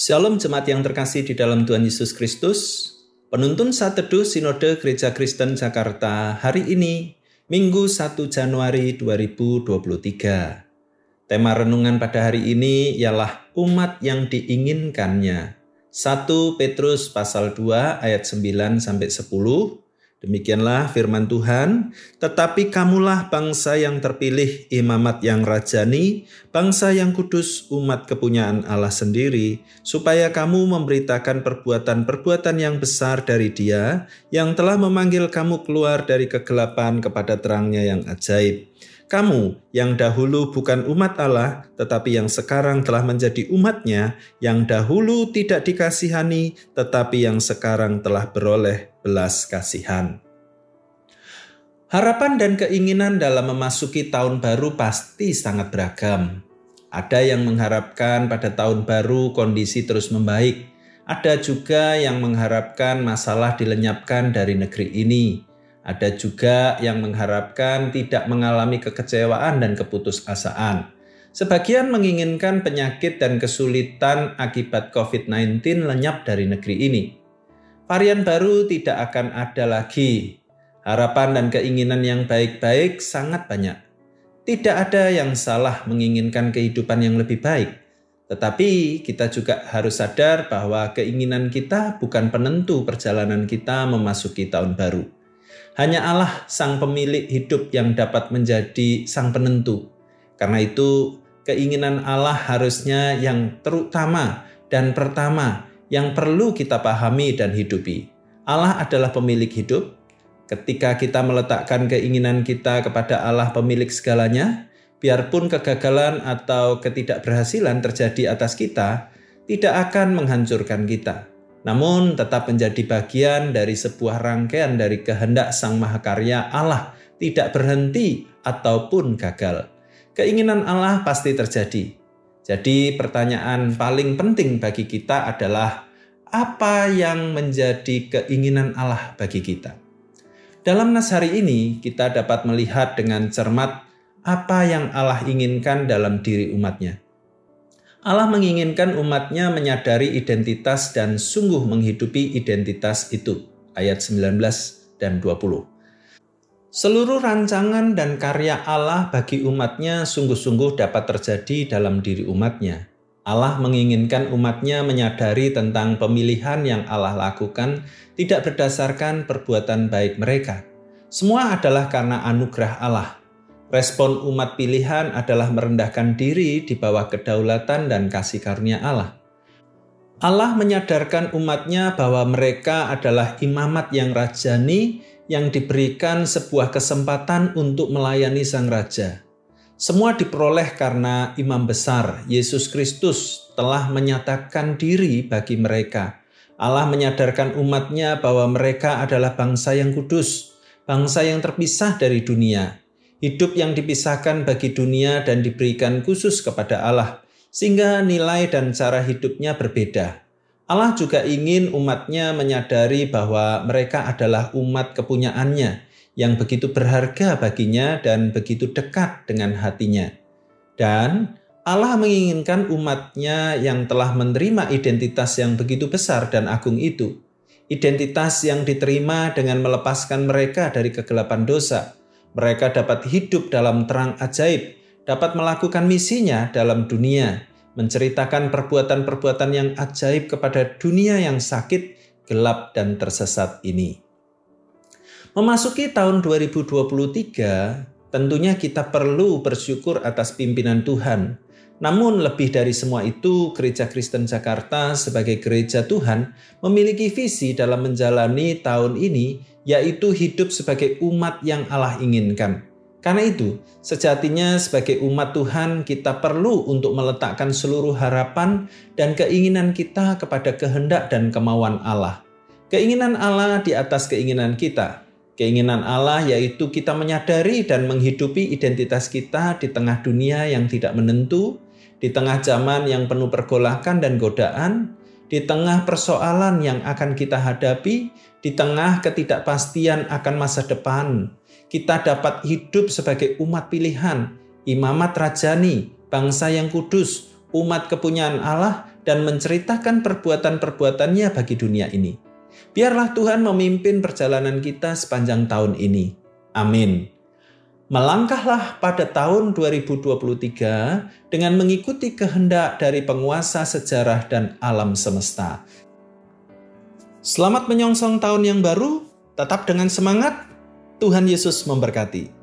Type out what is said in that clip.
Shalom jemaat yang terkasih di dalam Tuhan Yesus Kristus. Penuntun saat teduh Sinode Gereja Kristen Jakarta hari ini, Minggu 1 Januari 2023. Tema renungan pada hari ini ialah umat yang diinginkannya. 1 Petrus pasal 2 ayat 9 sampai 10 Demikianlah firman Tuhan, tetapi kamulah bangsa yang terpilih, imamat yang rajani, bangsa yang kudus, umat kepunyaan Allah sendiri, supaya kamu memberitakan perbuatan-perbuatan yang besar dari Dia yang telah memanggil kamu keluar dari kegelapan kepada terangnya yang ajaib. Kamu yang dahulu bukan umat Allah, tetapi yang sekarang telah menjadi umatnya, yang dahulu tidak dikasihani, tetapi yang sekarang telah beroleh belas kasihan. Harapan dan keinginan dalam memasuki tahun baru pasti sangat beragam. Ada yang mengharapkan pada tahun baru kondisi terus membaik. Ada juga yang mengharapkan masalah dilenyapkan dari negeri ini. Ada juga yang mengharapkan tidak mengalami kekecewaan dan keputusasaan. Sebagian menginginkan penyakit dan kesulitan akibat COVID-19 lenyap dari negeri ini. Varian baru tidak akan ada lagi. Harapan dan keinginan yang baik-baik sangat banyak. Tidak ada yang salah menginginkan kehidupan yang lebih baik, tetapi kita juga harus sadar bahwa keinginan kita bukan penentu perjalanan kita memasuki tahun baru. Hanya Allah, Sang Pemilik hidup, yang dapat menjadi Sang Penentu. Karena itu, keinginan Allah harusnya yang terutama dan pertama yang perlu kita pahami dan hidupi. Allah adalah pemilik hidup. Ketika kita meletakkan keinginan kita kepada Allah, pemilik segalanya, biarpun kegagalan atau ketidakberhasilan terjadi atas kita, tidak akan menghancurkan kita namun tetap menjadi bagian dari sebuah rangkaian dari kehendak Sang Mahakarya Allah tidak berhenti ataupun gagal. Keinginan Allah pasti terjadi. Jadi pertanyaan paling penting bagi kita adalah apa yang menjadi keinginan Allah bagi kita? Dalam nas hari ini kita dapat melihat dengan cermat apa yang Allah inginkan dalam diri umatnya. Allah menginginkan umatnya menyadari identitas dan sungguh menghidupi identitas itu. Ayat 19 dan 20. Seluruh rancangan dan karya Allah bagi umatnya sungguh-sungguh dapat terjadi dalam diri umatnya. Allah menginginkan umatnya menyadari tentang pemilihan yang Allah lakukan tidak berdasarkan perbuatan baik mereka. Semua adalah karena anugerah Allah Respon umat pilihan adalah merendahkan diri di bawah kedaulatan dan kasih karunia Allah. Allah menyadarkan umatnya bahwa mereka adalah imamat yang rajani yang diberikan sebuah kesempatan untuk melayani Sang Raja. Semua diperoleh karena imam besar, Yesus Kristus, telah menyatakan diri bagi mereka. Allah menyadarkan umatnya bahwa mereka adalah bangsa yang kudus, bangsa yang terpisah dari dunia, hidup yang dipisahkan bagi dunia dan diberikan khusus kepada Allah, sehingga nilai dan cara hidupnya berbeda. Allah juga ingin umatnya menyadari bahwa mereka adalah umat kepunyaannya yang begitu berharga baginya dan begitu dekat dengan hatinya. Dan Allah menginginkan umatnya yang telah menerima identitas yang begitu besar dan agung itu. Identitas yang diterima dengan melepaskan mereka dari kegelapan dosa, mereka dapat hidup dalam terang ajaib, dapat melakukan misinya dalam dunia, menceritakan perbuatan-perbuatan yang ajaib kepada dunia yang sakit, gelap, dan tersesat ini. Memasuki tahun 2023, tentunya kita perlu bersyukur atas pimpinan Tuhan. Namun lebih dari semua itu, Gereja Kristen Jakarta sebagai gereja Tuhan memiliki visi dalam menjalani tahun ini yaitu hidup sebagai umat yang Allah inginkan. Karena itu, sejatinya sebagai umat Tuhan kita perlu untuk meletakkan seluruh harapan dan keinginan kita kepada kehendak dan kemauan Allah. Keinginan Allah di atas keinginan kita. Keinginan Allah yaitu kita menyadari dan menghidupi identitas kita di tengah dunia yang tidak menentu, di tengah zaman yang penuh pergolakan dan godaan, di tengah persoalan yang akan kita hadapi, di tengah ketidakpastian akan masa depan, kita dapat hidup sebagai umat pilihan, imamat rajani, bangsa yang kudus, umat kepunyaan Allah, dan menceritakan perbuatan-perbuatannya bagi dunia ini. Biarlah Tuhan memimpin perjalanan kita sepanjang tahun ini. Amin. Melangkahlah pada tahun 2023 dengan mengikuti kehendak dari penguasa sejarah dan alam semesta. Selamat menyongsong tahun yang baru, tetap dengan semangat. Tuhan Yesus memberkati.